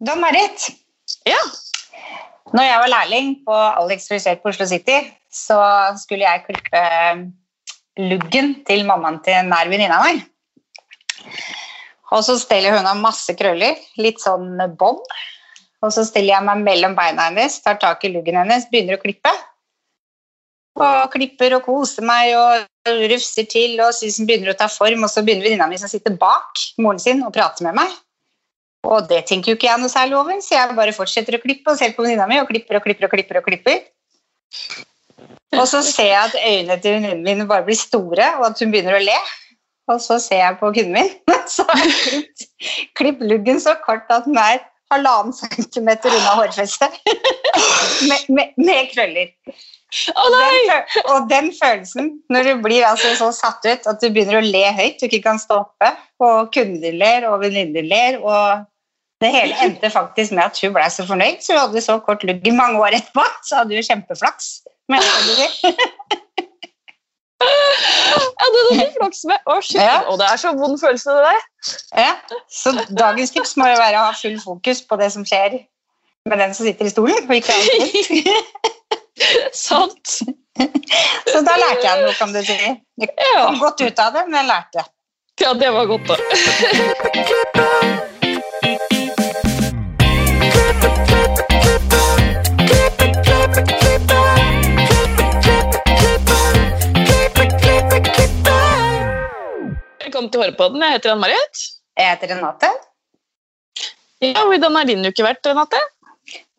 Marit, Ja. når jeg var lærling på Alex frisør på Oslo City, så skulle jeg klippe luggen til mammaen til en nær venninne av meg. Og så steller hun av masse krøller, litt sånn bånd. Og så stiller jeg meg mellom beina hennes, tar tak i luggen hennes, begynner å klippe. Og klipper og koser meg og rufser til og hun begynner å ta form. Og så begynner venninna mi som sitter bak moren sin og prater med meg. Og det tenker jo ikke jeg noe særlig over, så jeg bare fortsetter å klippe og ser på venninna mi og klipper og klipper og klipper. Og klipper. Og så ser jeg at øynene til venninnen min bare blir store, og at hun begynner å le. Og så ser jeg på kunden min, så har jeg klippet, klippet luggen så kort at den er halvannen centimeter unna hårfestet. med, med, med krøller. Å Den, og den følelsen, når du blir altså så satt ut at du begynner å le høyt, du ikke kan stå oppe, og kunder ler, og venninner ler, og det hele endte faktisk med at hun ble så fornøyd, så hun hadde så kort lugg i mange år etterpå, så hadde hun kjempeflaks. Men. Ja, det hadde du flaks med. Å, shit. Ja. Å, det er så vond følelse, det der. ja. Så dagens tips må jo være å ha full fokus på det som skjer med den som sitter i stolen, og ikke. Sant. Så da lærte jeg noe, kan du si. Jeg Ja. kom godt ut av det, men jeg lærte. ja, det var godt, da. Velkommen til Hårpodden. Jeg heter Ann-Marit. Jeg heter Renate. Ja, hvordan har din uke vært, Renate?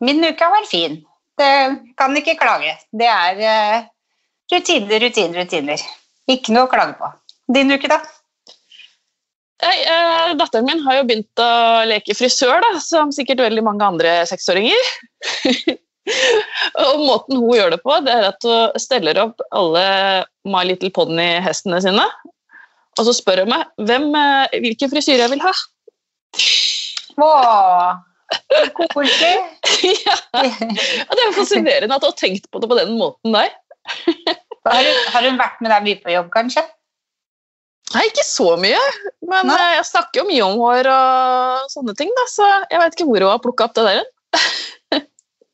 Min uke har vært fin. Det kan ikke klage. Det er uh, rutiner, rutiner, rutiner. Ikke noe å klage på. Din uke, da? Nei, uh, datteren min har jo begynt å leke frisør, da, som sikkert veldig mange andre seksåringer. og måten hun gjør det på, det er at hun steller opp alle My Little Pony-hestene sine. Og så spør hun meg hvem, eh, hvilken frisyre jeg vil ha. Å, koselig. ja, og Det er fascinerende at du har tenkt på det på den måten der. Har hun, har hun vært med deg mye på jobb, kanskje? Nei, ikke så mye, men Nei. eh, jeg snakker jo mye om hår og sånne ting, da, så jeg vet ikke hvor hun har plukka opp det der.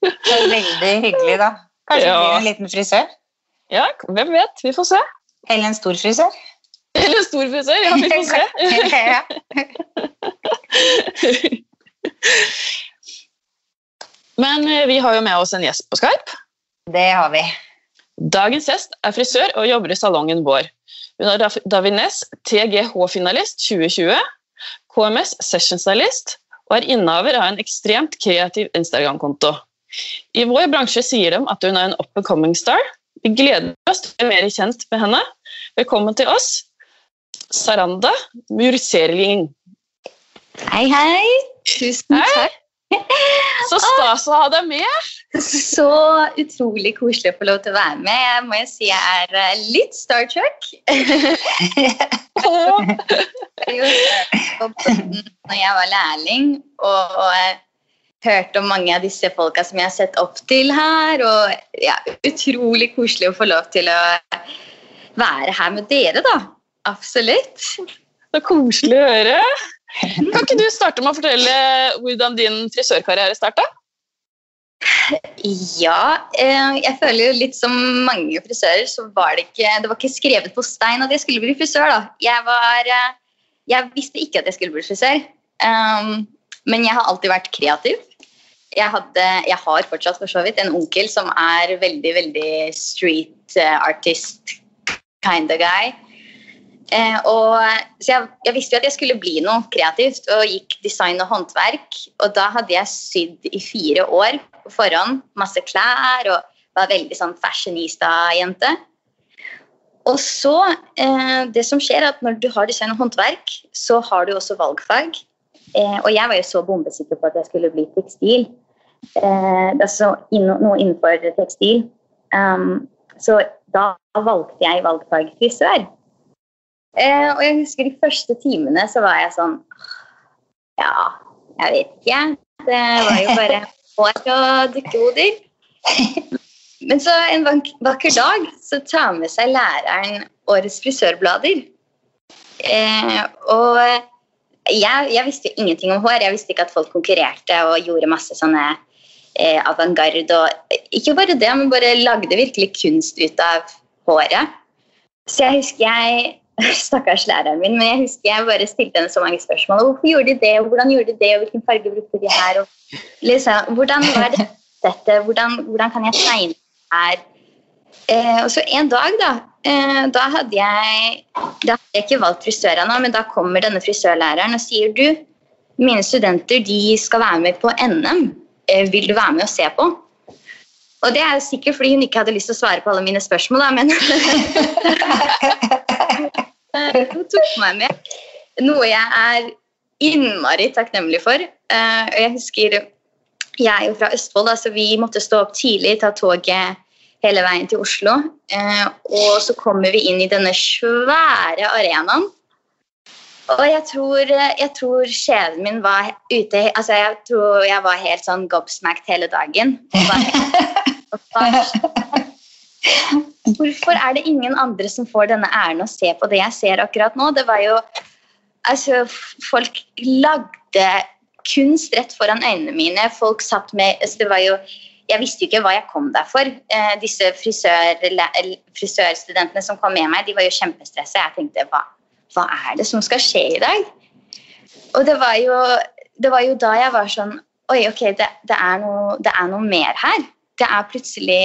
Det er veldig hyggelig, da. Kanskje Ja. blir en liten frisør? Ja, hvem vet? Vi får se. Eller en stor frisør? Eller en stor frisør, ja, vi får se. Men eh, vi har jo med oss en gjest på Skype. Det har vi. Dagens gjest er frisør og jobber i salongen vår. Hun er Davines, David Næss, TGH-finalist 2020, KMS Session Stylist og er innehaver av en ekstremt kreativ Instagram-konto. I vår bransje sier de at hun er en up and coming star. Vi gleder oss til å bli mer kjent med henne. Velkommen til oss, Saranda Murserling. Hei, hei. Tusen Hei. takk. Så stas å ha deg med! Så utrolig koselig å få lov til å være med. Jeg må jo si jeg er eh, litt Star Trek. Når jeg var lærling, og hørte hørt om mange av disse folka som jeg har sett opp til her. Og ja, utrolig koselig å få lov til å være her med dere, da. Absolutt. Så koselig å høre. Kan ikke du starte med å fortelle hvordan din frisørkarriere starta? Ja, eh, jeg føler jo litt som mange frisører, så var det ikke Det var ikke skrevet på stein at jeg skulle bli frisør, da. Jeg var eh, Jeg visste ikke at jeg skulle bli frisør. Um, men jeg har alltid vært kreativ. Jeg, hadde, jeg har fortsatt for så vidt en onkel som er veldig, veldig street eh, artist kind of guy. Eh, og, så jeg, jeg visste jo at jeg skulle bli noe kreativt, og gikk design og håndverk. Og da hadde jeg sydd i fire år på forhånd. Masse klær og var veldig sånn fashionista-jente. Og så, eh, det som skjer er at når du har design og håndverk, så har du også valgfag. Eh, og jeg var jo så bombesikker på at jeg skulle bli tekstil. Eh, altså noe innenfor tekstil. Um, så da valgte jeg valgfag frisør. Eh, og jeg husker de første timene så var jeg sånn Ja, jeg vet ikke. Det var jo bare hår og dukkehoder. Men så en vakker dag så tar med seg læreren årets frisørblader. Eh, og jeg, jeg visste jo ingenting om hår. Jeg visste ikke at folk konkurrerte og gjorde masse sånne eh, avantgarde og Ikke bare det, men bare lagde virkelig kunst ut av håret. Så jeg husker jeg Stakkars læreren min, men jeg husker jeg bare stilte henne så mange spørsmål. Hvorfor gjorde de det, hvordan gjorde de det, og hvilken farge brukte de her? Og liksom, hvordan var det dette? Hvordan, hvordan kan jeg tegne her? Eh, og så en dag, da, eh, da hadde jeg Da hadde jeg ikke valgt frisør ennå, men da kommer denne frisørlæreren og sier du, mine studenter de skal være med på NM. Eh, vil du være med og se på? Og det er sikkert fordi hun ikke hadde lyst til å svare på alle mine spørsmål, da, men Hun tok meg med. Noe jeg er innmari takknemlig for. Uh, og jeg husker Jeg er jo fra Østfold, så vi måtte stå opp tidlig, ta toget hele veien til Oslo. Uh, og så kommer vi inn i denne svære arenaen. Og jeg tror, jeg tror sjelen min var ute altså Jeg tror jeg var helt sånn gobsmacked hele dagen. Og bare, Hvorfor er det ingen andre som får denne æren å se på det jeg ser akkurat nå? Det var jo Altså, folk lagde kunst rett foran øynene mine. Folk satt med altså Det var jo Jeg visste jo ikke hva jeg kom der for. Eh, disse frisør, frisørstudentene som kom med meg, de var jo kjempestressa. Jeg tenkte hva, hva er det som skal skje i dag? Og det var jo, det var jo da jeg var sånn Oi, ok, det, det, er noe, det er noe mer her. Det er plutselig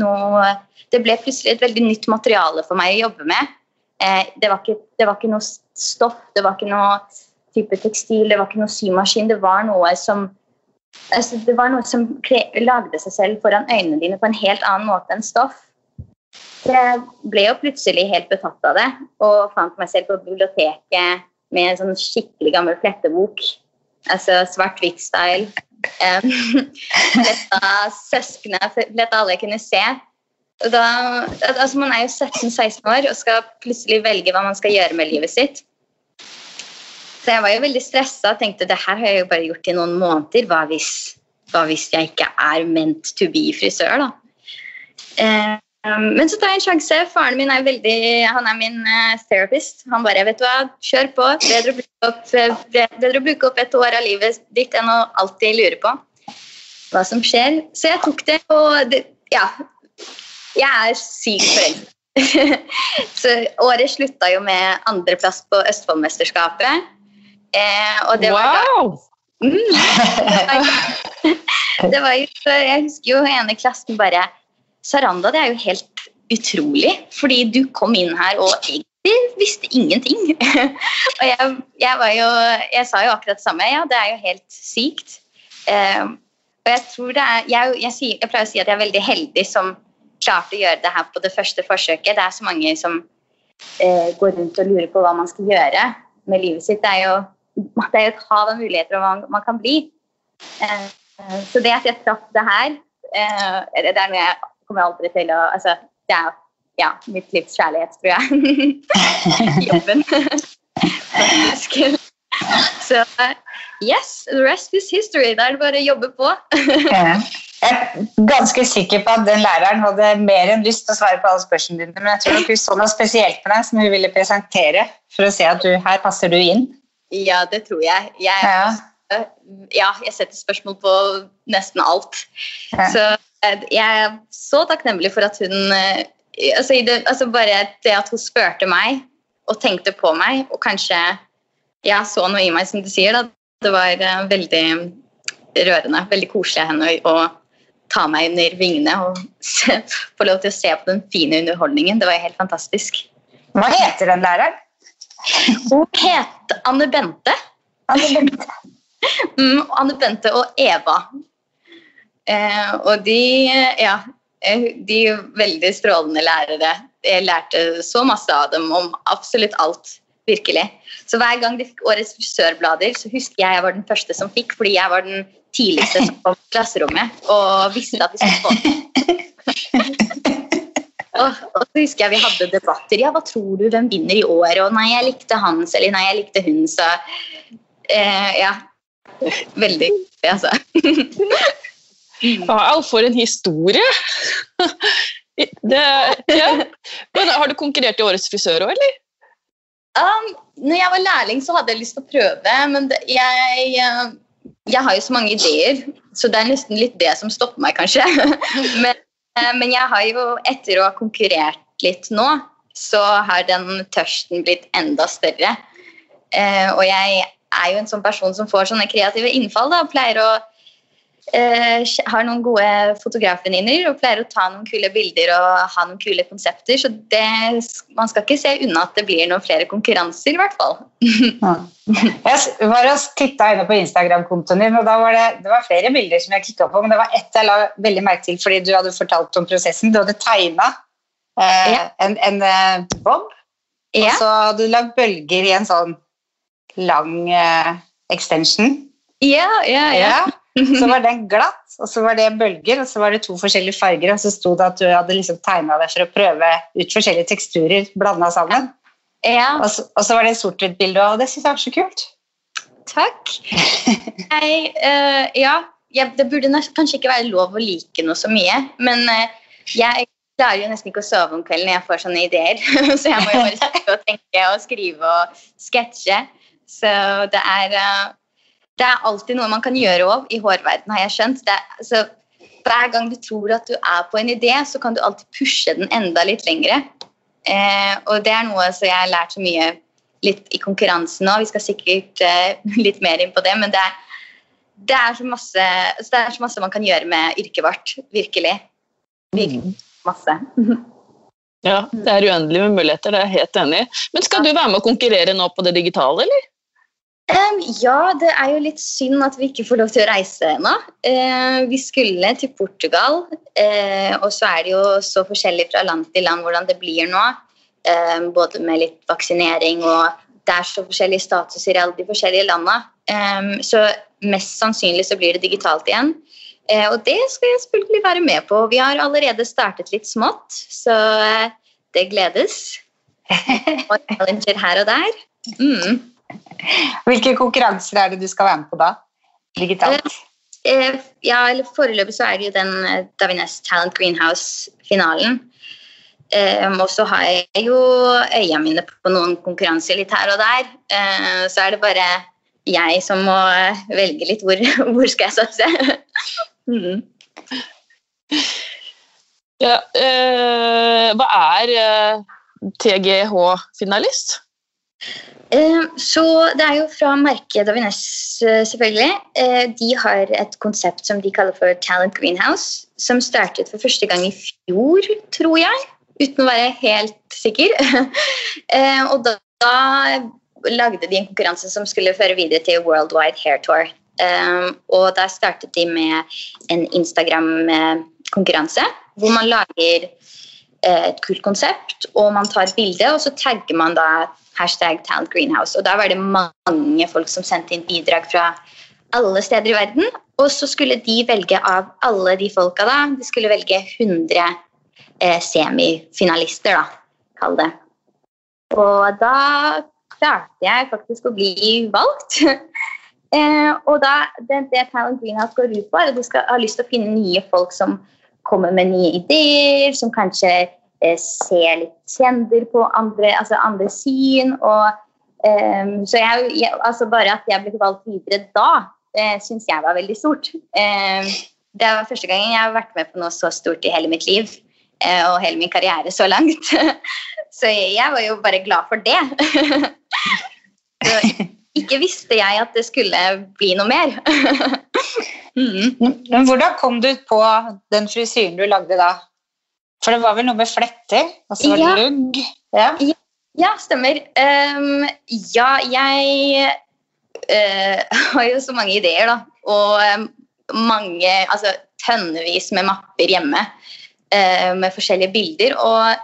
noe det ble plutselig et veldig nytt materiale for meg å jobbe med. Eh, det, var ikke, det, var ikke, noe stoff, det var ikke noe type tekstil, det var ikke noe symaskin. Det var noe som, altså, det var noe som lagde seg selv foran øynene dine på en helt annen måte enn stoff. Jeg ble jo plutselig helt betatt av det og fant meg selv på biblioteket med en sånn skikkelig gammel flettebok. Altså svart-hvitt-style. Um, fletta søsknene, fletta alle kunne se. Da, altså man er jo 17-16 år og skal plutselig velge hva man skal gjøre med livet sitt. Så jeg var jo veldig stressa og tenkte det her har jeg jo bare gjort i noen måneder. Hva hvis, hva hvis jeg ikke er meant to be frisør, da? Eh, men så tar jeg en sjanse. Faren min er veldig, han er min uh, therapist. Han bare vet du hva, kjør på. Bedre å, opp, bedre å bruke opp et år av livet ditt enn å alltid lure på hva som skjer. Så jeg tok det, og det, ja, jeg er sykt forelsket. så året slutta jo med andreplass på Østfoldmesterskapet. Eh, og det var wow! Da, mm, det var jo, jeg husker jo ene klassen bare Saranda, det er jo helt utrolig. Fordi du kom inn her og egentlig visste ingenting. og jeg, jeg, jo Jeg sa jo akkurat det samme. Ja, det er jo helt sykt. Uh, og jeg tror det er jeg, jeg, pleier å si at jeg er veldig heldig som klarte å gjøre det her på det første forsøket. Det er så mange som uh, går rundt og lurer på hva man skal gjøre med livet sitt. Det er jo, det er et hav av muligheter og hva man, kan bli. Eh, så det at jeg traff det her, det er noe jeg kommer aldri til å altså, Det er ja, mitt livs kjærlighet, tror jeg. Jobben. Faktisk. Så yes, the rest is history. Da er det bare å jobbe på. Jeg er ganske sikker på at den læreren hadde mer enn lyst til å svare på alle spørsmålene dine, men jeg tror nok hun så noe spesielt med deg som hun ville presentere for å se at du, her passer du inn. Ja, det tror jeg. jeg ja. Ja jeg setter spørsmål på nesten alt. Ja. Så eh, jeg er så takknemlig for at hun eh, altså, det, altså Bare det at hun spurte meg og tenkte på meg, og kanskje jeg så noe i meg, som du sier, da. Det var veldig rørende. Veldig koselig av henne å ta meg under vingene og se, få lov til å se på den fine underholdningen. Det var helt fantastisk. Hva heter den læreren? Hun het Anne Bente. Anne Bente. Mm, Anne Bente og Eva. Eh, og de, ja, eh, de er veldig strålende lærere. Jeg lærte så masse av dem om absolutt alt. Virkelig. Så hver gang de fikk Årets frisørblader, så husker jeg jeg var den første som fikk, fordi jeg var den tidligste som kom i klasserommet og visste at de skulle få og, og, så husker jeg vi hadde debatter. Ja, hva tror du, hvem vinner i år? Og nei, jeg likte hans, eller nei, jeg likte hun, så eh, Ja. Veldig hyggelig, altså. Wow, for en historie! Det, ja. Men har du konkurrert i Årets frisør òg, eller? Um, når jeg var lærling, så hadde jeg lyst til å prøve, men det, jeg, eh, jeg har jo så mange ideer, så det er nesten litt det som stopper meg, kanskje. men, eh, men jeg har jo, etter å ha konkurrert litt nå, så har den tørsten blitt enda større. Eh, og jeg er jo en sånn person som får sånne kreative innfall. da, pleier å eh, Har noen gode fotografvenninner og pleier å ta noen kule bilder og ha noen kule konsepter. Så det, man skal ikke se unna at det blir noen flere konkurranser, i hvert fall. jeg var og titta inne på Instagram-kontoen din, og da var det, det var flere bilder som jeg kikka på, men det var ett jeg la veldig merke til fordi du hadde fortalt om prosessen. Du hadde tegna eh, ja. en, en uh, bob, ja. og så hadde du lagd bølger i en sånn lang uh, extension. Ja, ja, ja. Så var den glatt, og så var det bølger, og så var det to forskjellige farger, og så sto det at du hadde liksom tegna deg for å prøve ut forskjellige teksturer blanda sammen. Ja. Og, så, og så var det sort-hvitt-bilde, og det syns jeg var så kult. Takk. Jeg, uh, ja, jeg, det burde kanskje ikke være lov å like noe så mye, men uh, jeg klarer jo nesten ikke å sove om kvelden når jeg får sånne ideer. så jeg må jo bare sitte og tenke og skrive og sketsje. Så det er, eh, det er alltid noe man kan gjøre òg i hårverdenen, har jeg skjønt. Det, så hver gang du tror at du er på en idé, så kan du alltid pushe den enda litt lengre. Eh, og det er noe som jeg har lært så mye litt i konkurransen nå. Vi skal sikkert eh, litt mer inn på det, men det er, det er, så masse, altså, det er så masse man kan gjøre med yrket vårt. Virkelig. Virkelig mm. masse. Ja, det er uendelig med muligheter, det er jeg helt enig i. Men skal du være med å konkurrere nå på det digitale, eller? Um, ja, det er jo litt synd at vi ikke får lov til å reise ennå. Uh, vi skulle til Portugal, uh, og så er det jo så forskjellig fra land til land hvordan det blir nå. Uh, både med litt vaksinering og det er så forskjellig status i alle de forskjellige landene. Um, så mest sannsynlig så blir det digitalt igjen. og det skal jeg selvfølgelig være med på. Vi har allerede startet litt smått, så det gledes. Og challenger her og der. Mm. Hvilke konkurranser er det du skal være med på da? Digitalt? Eh, eh, ja, eller Foreløpig så er det jo den eh, Davines Talent Greenhouse-finalen. Um, og så har jeg jo øya mine på noen konkurranser litt her og der. Uh, så er det bare jeg som må velge litt hvor, hvor skal jeg satse. mm. ja, uh, hva er uh, TGH-finalist? Eh, så det er jo fra merket Davines, eh, selvfølgelig. Eh, de har et konsept som de kaller for Talent Greenhouse, som startet for første gang i fjor, tror jeg. Uten å være helt sikker. Og da, da lagde de en konkurranse som skulle føre videre til Worldwide Hair Tour. Og der startet de med en Instagram-konkurranse hvor man lager et kult konsept, og man tar bilde, og så tagger man da hashtag Talent Greenhouse. Og da var det mange folk som sendte inn bidrag fra alle steder i verden. Og så skulle de velge av alle de folka, da. De skulle velge 100 eh, semifinalister, da, kall det. Og da klarte jeg faktisk å bli valgt. eh, og da, det, det, Talent Greenhouse går ut på, er at du skal ha lyst til å finne nye folk som kommer med nye ideer, som kanskje Eh, se litt kjender på andre, altså andre syn. Og, um, så jeg, jeg, altså bare at jeg ble valgt videre da, eh, syns jeg var veldig stort. Eh, det var første gang jeg har vært med på noe så stort i hele mitt liv. eh, og hele min karriere så langt. så jeg var jo bare glad for det. så ikke visste jeg at det skulle bli noe mer. mm. Men hvordan kom du på den frisyren du lagde da? For det var vel noe med fletter? Og så var det ja. lugg? Ja. ja, stemmer. Um, ja, jeg uh, har jo så mange ideer, da. Og um, mange Altså tønnevis med mapper hjemme uh, med forskjellige bilder. Og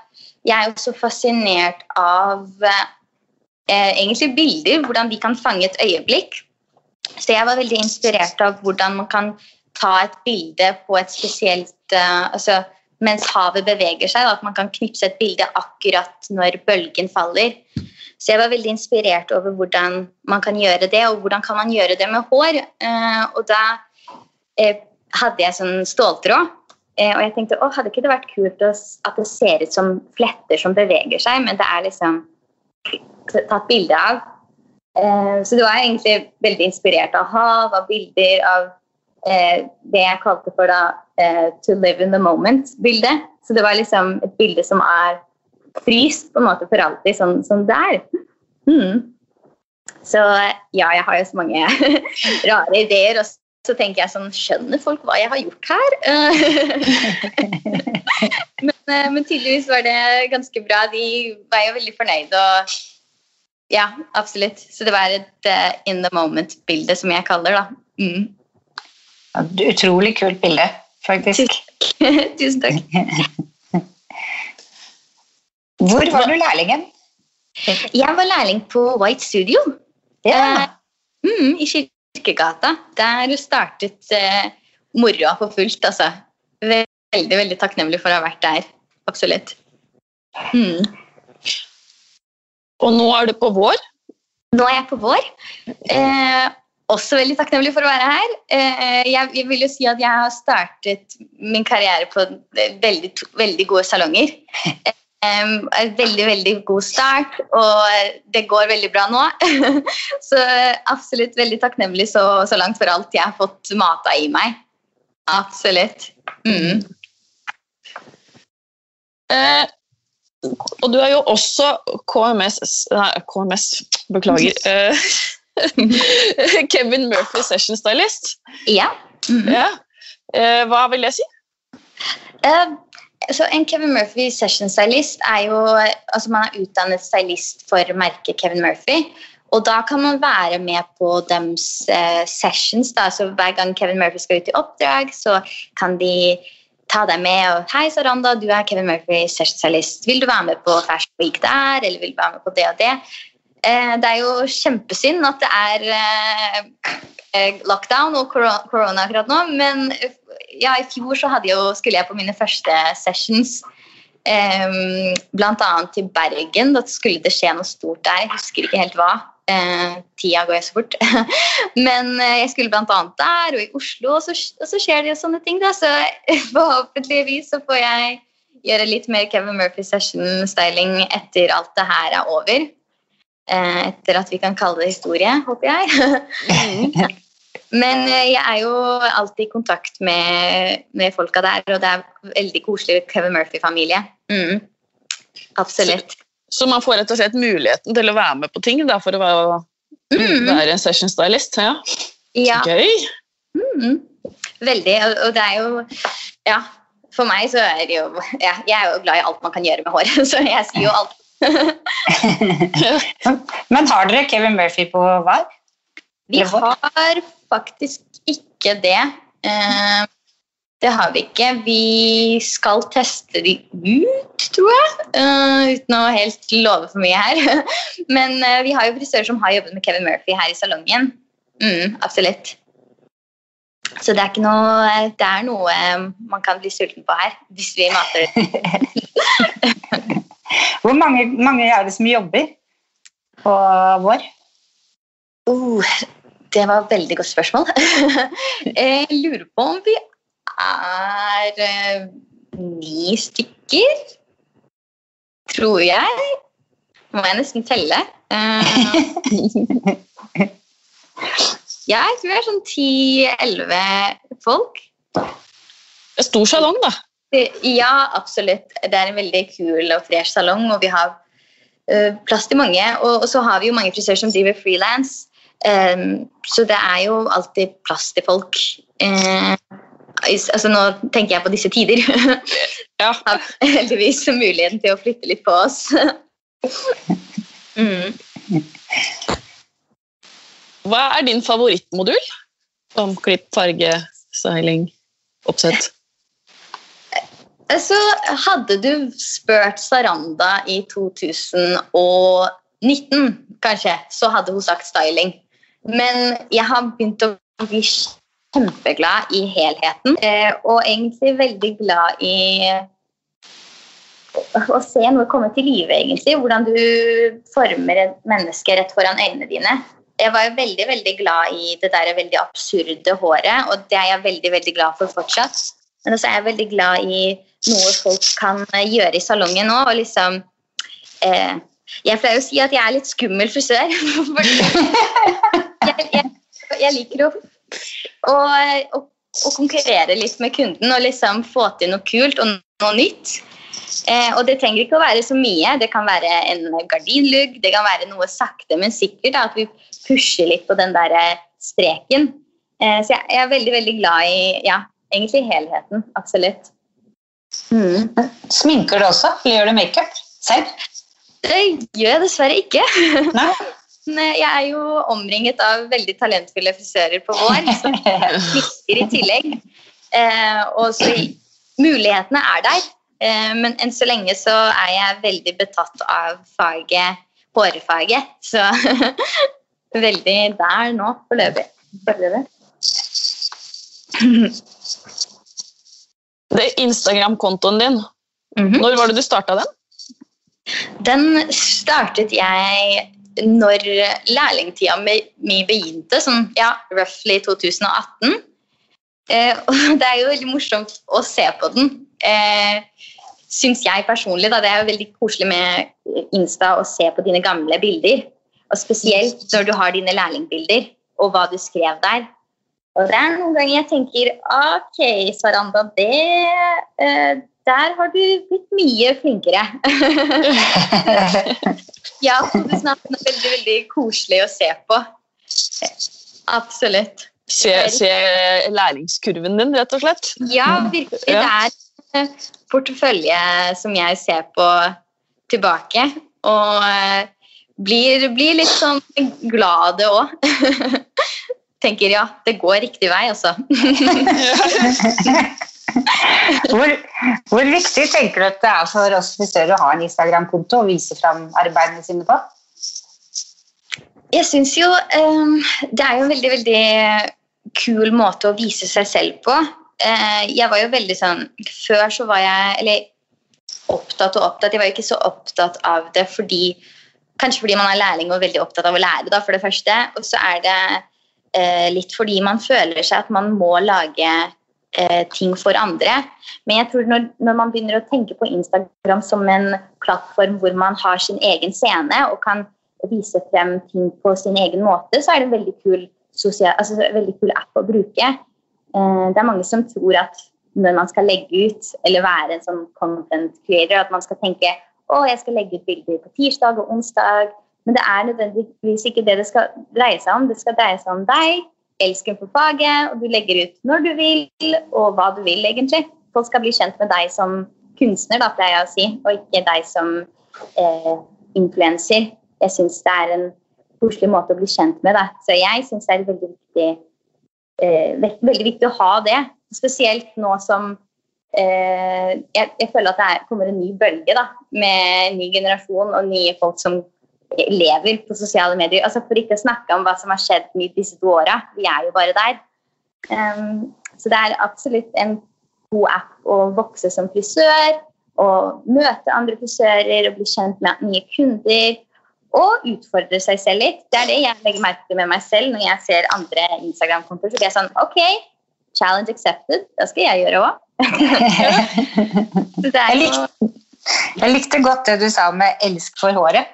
jeg er jo så fascinert av uh, egentlig bilder, hvordan de kan fange et øyeblikk. Så jeg var veldig inspirert av hvordan man kan ta et bilde på et spesielt altså mens havet beveger seg. At man kan knipse et bilde akkurat når bølgen faller. Så jeg var veldig inspirert over hvordan man kan gjøre det, og hvordan kan man gjøre det med hår. Eh, og da eh, hadde jeg sånn ståltråd. Eh, og jeg tenkte å, hadde ikke det vært kult at det ser ut som fletter som beveger seg, men det er liksom tatt bilde av. Så det var egentlig veldig inspirert av hav, av bilder av det jeg kalte for da eh, 'to live in the moment'-bildet. Så det var liksom et bilde som er fryst på en måte for alltid, sånn som det er. Mm. Så ja, jeg har jo så mange rare ideer. Og så tenker jeg sånn Skjønner folk hva jeg har gjort her? men, eh, men, tydeligvis var det ganske bra. De var jo veldig fornøyde. og ja, absolutt. Så det var et uh, in the moment-bilde, som jeg kaller det. Mm. Utrolig kult bilde, faktisk. Tusen takk. Hvor var du lærlingen? Jeg var lærling på White Studio. Ja. Uh, mm, I Kirkegata. Der startet uh, moroa for fullt, altså. Veldig, veldig takknemlig for å ha vært der. Absolutt. Mm. Og nå er du på vår? Nå er jeg på vår. Eh, også veldig takknemlig for å være her. Eh, jeg, jeg, vil jo si at jeg har startet min karriere på veldig, veldig gode salonger. En veldig, veldig god start, og det går veldig bra nå. så absolutt veldig takknemlig så, så, langt for alt jeg har fått mata i meg. Absolutt. Mm. Eh, og du er jo også KMS Nei, KMS, beklager. Eh, Kevin Murphy Session Stylist. Ja. Mm -hmm. ja. Eh, hva vil det si? Eh, så En Kevin Murphy Session Stylist er jo altså Man er utdannet stylist for merket Kevin Murphy. Og da kan man være med på deres eh, sessions. Da. Så Hver gang Kevin Murphy skal ut i oppdrag, så kan de ta deg med. og 'Hei, Saranda, du er Kevin Murphy, sessionstylist. Vil du være med på Fashion Week der, eller vil du være med på det og det?' Eh, det er jo kjempesynd at det er eh, eh, lockdown og korona akkurat nå, men ja, i fjor så jo, skulle jeg på mine første sessions. Um, blant annet til Bergen. Da skulle det skje noe stort der. Jeg husker ikke helt hva. Eh, tida går jo så fort. Men eh, jeg skulle bl.a. der og i Oslo, og så, og så, skjer det jo sånne ting. Da. Så forhåpentligvis så får jeg gjøre litt mer Kevin Murphy session-styling etter alt det her er over. Eh, etter at vi kan kalle det historie, håper jeg. Men eh, jeg er jo alltid i kontakt med, med folka der, og det er veldig koselig Kevin Murphy-familie. Mm. Absolutt. Så man får rett og slett muligheten til å være med på ting da, for å være, mm. være en session stylist. Ja. ja. Gøy. Mm. Veldig. Og, det er jo Ja, for meg så er det jo ja, Jeg er jo glad i alt man kan gjøre med håret, så jeg sier jo alt. Men har dere Kevin Murphy på VAR? Vi har faktisk ikke det. Uh, det har vi ikke. Vi skal teste de ut, tror jeg. Uh, uten å helt love for mye her. Men uh, vi har jo frisører som har jobbet med Kevin Murphy her i salongen. Mm, absolutt. Så det er noe Det er noe man kan bli sulten på her, hvis vi mater det. Hvor mange, mange, er det som jobber på vår? Uh, det var et veldig godt spørsmål. jeg lurer på om vi er eh, ni stykker, tror jeg. Må jeg nesten telle. Uh, jeg tror det er sånn ti-elleve folk. Det er stor salong, da. Ja, absolutt. Det er en veldig kul og fresh salong, og vi har uh, plass til mange. Og, og, så har vi jo mange frisører som driver frilans, um, så det er jo alltid plass til folk. Uh, altså Nå tenker jeg på disse tider. Ja. Har heldigvis muligheten til å flytte litt på oss. mm. Hva er din favorittmodul om klipp, farge, styling, oppsett? Så hadde du spurt Saranda i 2019, kanskje, så hadde hun sagt styling. Men jeg har begynt å bli kjempeglad i helheten. Eh, og egentlig veldig glad i å se noe komme til live, egentlig. Hvordan du former et menneske rett foran øynene dine. Jeg var jo veldig veldig glad i det der veldig absurde håret, og det er jeg veldig veldig glad for fortsatt. Men også er jeg veldig glad i noe folk kan gjøre i salongen nå. og liksom eh, Jeg pleier å si at jeg er litt skummel frisør. jeg, jeg, jeg liker å, å, å, å konkurrere litt med kunden og liksom få til noe kult og noe nytt. Eh, og det trenger ikke å være så mye. Det kan være en gardinlugg, det kan være noe sakte, men sikkert. Da, at vi pusher litt på den der eh, streken. Eh, så jeg, jeg, er veldig, veldig glad i ja, egentlig helheten. Absolutt. Mm. Sminker du også? Eller gjør du makeup selv? Det gjør jeg dessverre ikke. Nei. Jeg er jo omringet av veldig talentfulle frisører på vår, som sminker i tillegg. Eh, og så mulighetene er der. Eh, men enn så lenge så er jeg veldig betatt av faget hårfarge. Så veldig der nå foreløpig. Det er Instagram-kontoen din. Mhm. Når var det du starta den? Den startet jeg når lærlingtida mi begynte, sånn ja, roughly 2018. Eh, og det er jo veldig morsomt å se på den. Eh, Syns jeg personlig. da, Det er jo veldig koselig med Insta å se på dine gamle bilder. Og spesielt når du har dine lærlingbilder, og hva du skrev der. Og det er noen ganger jeg tenker ok, Saranda, det eh, Der har du blitt mye flinkere. ja, 2018 er veldig, veldig koselig å se på. Absolutt. Se, se læringskurven din, rett og slett. Ja, virkelig. Det er en portefølje som jeg ser på tilbake. Og eh, blir, blir litt sånn glad av det òg. Tenker ja, det går riktig vei, altså. Hvor, hvor viktig tenker du at det er for oss frisører å ha en Instagram-konto og vise fram arbeidene sine på? Jeg syns jo um, det er jo en veldig, veldig kul måte å vise seg selv på. Uh, jeg var jo veldig sånn Før så var jeg Eller opptatt og opptatt. Jeg var jo ikke så opptatt av det fordi Kanskje fordi man er lærling og veldig opptatt av å lære, da, for det første. Og så er det litt fordi man føler seg at man må lage eh, ting for andre. Men jeg tror når, når man begynner å tenke på Instagram som en plattform hvor man har sin egen scene og kan vise frem ting på sin egen måte, så er det en veldig kul, sosial, altså, veldig kul app å bruke. Eh, det er mange som tror at når man skal legge ut eller være en sånn content creator, at man skal tenke å, jeg skal legge ut bilder på tirsdag og onsdag. Men det er nødvendigvis ikke det det skal dreie seg om. Det skal dreie seg om deg, elsken for faget, og du legger ut når du vil, og hva du vil, egentlig. Folk skal bli kjent med deg som kunstner, da, pleier jeg å si, og ikke deg som eh, influenser. Jeg syns det er en koselig måte å bli kjent med. Da. Så jeg syns det er veldig viktig, eh, veldig viktig å ha det. Spesielt nå som eh, jeg, jeg føler at det er, kommer en ny bølge da, med ny generasjon og nye folk som lever på sosiale medier. Altså For ikke å snakke om hva som har skjedd i disse to åra. Vi er jo bare der. Um, så det er absolutt en god app å vokse som frisør. Og møte andre frisører og bli kjent med nye kunder. Og utfordre seg selv litt. Det er det jeg legger merke til med meg selv når jeg ser andre Instagram-kontoer. Så blir jeg sånn OK, challenge accepted. Det skal jeg gjøre òg. Jeg likte, jeg likte godt det du sa med 'elsk for håret'.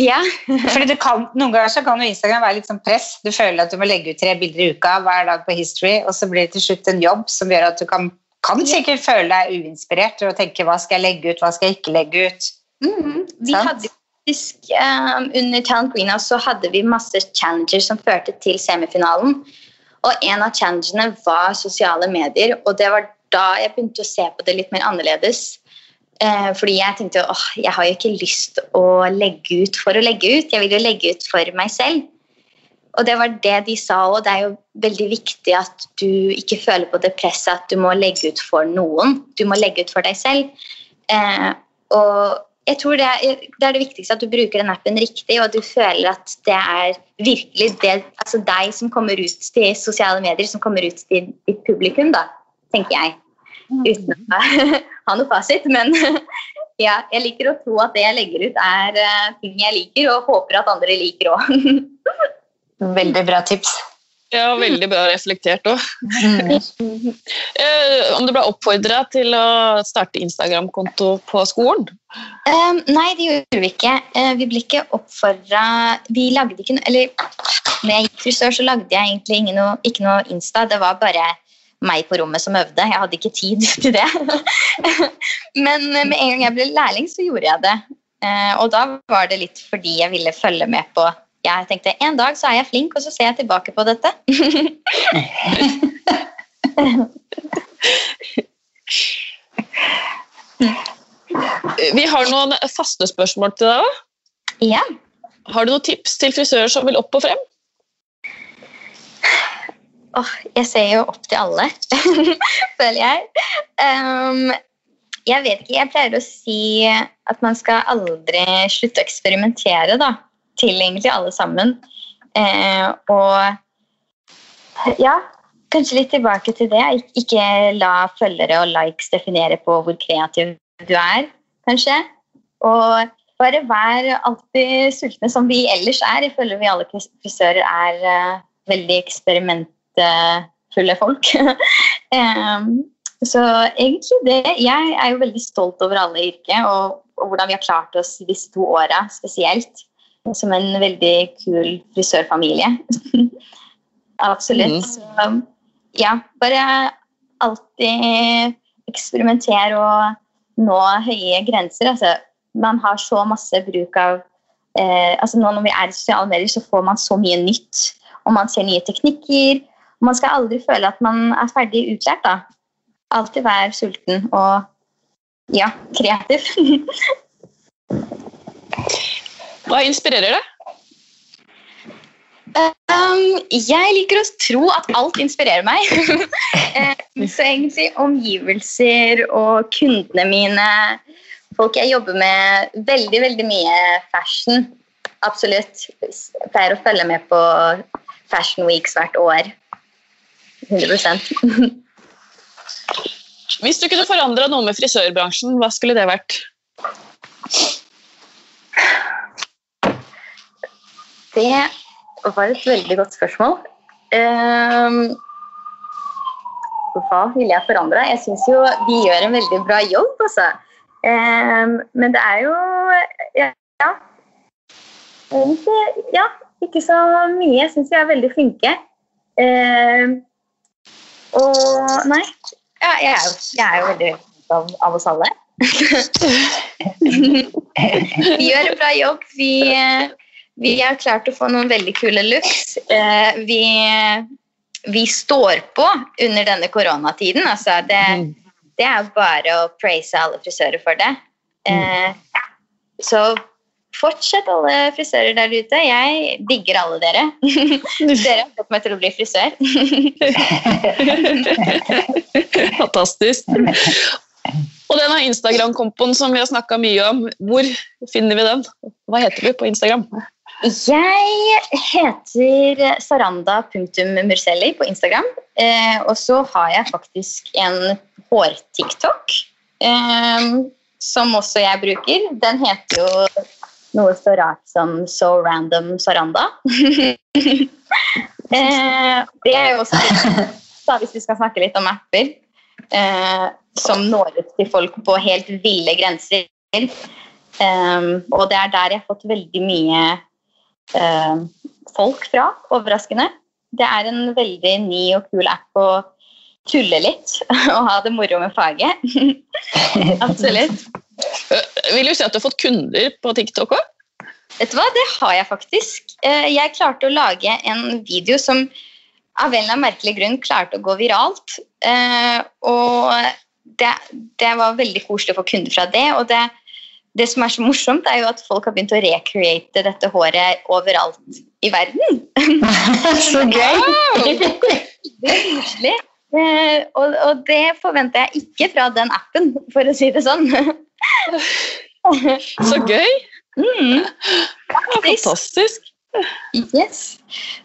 Ja. Fordi kan, Noen ganger så kan jo Instagram være litt sånn press. Du føler at du må legge ut tre bilder i uka hver dag på History, og så blir det til slutt en jobb som gjør at du kan, kan sikkert føle deg uinspirert og tenke 'hva skal jeg legge ut', hva skal jeg ikke legge ut'? Mhm. Vi hadde faktisk um, Under Talent Greenhouse så hadde vi masse challenger som førte til semifinalen. Og en av challengene var sosiale medier, og det var da jeg begynte å se på det litt mer annerledes. Eh, fordi jeg tenkte åh, jeg har jo ikke lyst å legge ut for å legge ut, jeg vil jo legge ut for meg selv. Og det var det de sa òg, det er jo veldig viktig at du ikke føler på det presset at du må legge ut for noen. Du må legge ut for deg selv. Eh, og jeg tror det er, det er det viktigste at du bruker den appen riktig, og at du føler at det er virkelig det, altså deg som kommer ut til sosiale medier, som kommer ut til ditt publikum, da, tenker jeg. Uten å ha noe fasit, men ja, jeg liker å tro at det jeg legger ut, er eh, ting jeg liker, og håper at andre liker òg. Veldig bra tips. Ja, veldig bra reflektert òg. Mm. Eh, om du ble oppfordra til å starte Instagram-konto på skolen? Um, nei, det gjorde vi ikke. Eh, vi ble ikke oppfordra Vi lagde ikke noe Eller når jeg gikk frisør, så lagde jeg egentlig noe, ikke noe Insta. Det var bare meg på rommet som øvde. Jeg hadde ikke tid til det. Men med en gang jeg ble lærling, så gjorde jeg det. Eh, og da var det litt fordi jeg ville følge med på Jeg tenkte en dag så er jeg flink, og så ser jeg tilbake på dette. Vi har noen faste spørsmål til deg òg. ja. Har du noen tips til frisører som vil opp og frem? Åh, jeg ser jo opp til alle, føler jeg. Um, jeg vet ikke, jeg pleier å si at man skal aldri slutte å eksperimentere, da. Til egentlig alle sammen. Eh, og ja, kanskje litt tilbake til det. Ikke la følgere og likes definere på hvor kreativ du er, kanskje. Og bare vær alltid sultne som vi ellers er. Jeg føler vi alle fris- frisører er uh, veldig eksperimentfulle folk. Så egentlig det Jeg er jo veldig stolt over alle i yrket og, og hvordan vi har klart oss disse to åra spesielt. Som en veldig kul frisørfamilie. Absolutt. Mm. Så ja, bare alltid eksperimentere og nå høye grenser. Altså, man har så masse bruk av eh, altså Nå når vi er i sosiale medier, så får man så mye nytt. Og man ser nye teknikker. Man skal aldri føle at man er ferdig utlært. da. Alltid være sulten og ja, kreativ. Hva inspirerer deg? Um, jeg liker å tro at alt inspirerer meg. Um, så egentlig omgivelser og kundene mine, folk jeg jobber med, veldig, veldig mye fashion. Absolutt. Jeg pleier å følge med på Fashion Weeks hvert år. 100% Hvis du kunne forandra noe med frisørbransjen, hva skulle det vært? Det var et veldig godt spørsmål. Um, hva ville jeg forandra? Jeg syns jo de gjør en veldig bra jobb, altså. Um, men det er jo Ja. ja. Egentlig, ja, ikke så mye. Jeg syns vi er veldig flinke. Um, og Nei. Ja, jeg, er jo, jeg er jo veldig flink av, av oss alle. vi gjør en bra jobb. Vi, vi har klart å få noen veldig kule looks. Eh, vi, vi står på under denne koronatiden. Altså det, det er bare å praise alle frisører for det. Eh, så fortsett, alle frisører der ute. Jeg digger alle dere. dere har fått meg til å bli frisør. Fantastisk. Og denne Instagram-kompoen som vi har snakka mye om, hvor finner vi den? Hva heter du på Instagram? Jeg heter saranda.murselli på Instagram. Eh, og så har jeg faktisk en hår-tiktok eh, som også jeg bruker. Den heter jo noe så rart som So Random Saranda. eh, det er jo også da, hvis vi skal snakke litt om apper eh, som når ut til folk på helt ville grenser. Um, og det er der jeg har fått veldig mye eh, folk fra, overraskende. Det er en veldig ny og kul app å tulle litt og ha det moro med faget. Absolutt. Øh, Vil du si at du har fått kunder på TikTok òg? Vet du hva, det har jeg faktisk. Eh, Jeg klarte å lage en video som av en eller annen merkelig grunn klarte å gå viralt. Eh, Og det, det var veldig koselig å få kunder fra det. Og det, det som er så morsomt, er jo at folk har begynt å recreate dette håret overalt i verden. Så gøy! Det er koselig. Eh, og, og det forventer jeg ikke fra den appen, for å si det sånn. Så gøy! Mm. Fantastisk. Yes.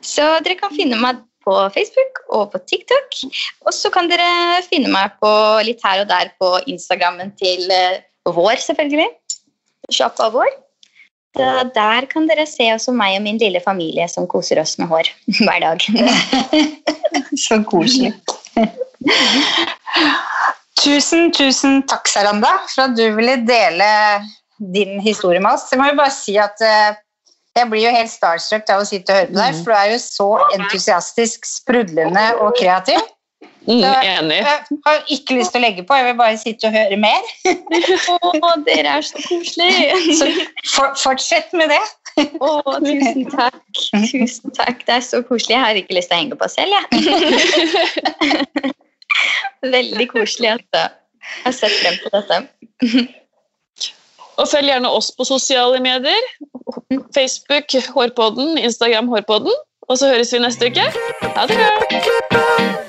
Så dere kan finne meg på Facebook og på TikTok. Og så kan dere finne meg på litt her og der på Instagrammen til eh, Vår, selvfølgelig. Sjappa Vår. Så der kan dere se også meg og min lille familie som koser oss med hår hver dag. Så koselig. Tusen, tusen takk, Saranda, for at du ville dele din historie med oss. Jeg må jo bare si at eh, jeg blir jo helt starstruck av å sitte og høre på deg, for du er jo så entusiastisk, sprudlende og kreativ. Mm, enig. Jeg har ikke lyst til å legge på, jeg vil bare sitte og høre mer. Å, dere er så koselige! Så for, fortsett med det. Å, tusen takk. Tusen takk. Det er så koselig. Jeg har ikke lyst til å henge på selv, jeg. Veldig koselig. Altså. Jeg har sett frem til dette. Og følg gjerne oss på sosiale medier. Facebook Hårpodden, Instagram Hårpodden. Og så høres vi neste uke. Ha det bra!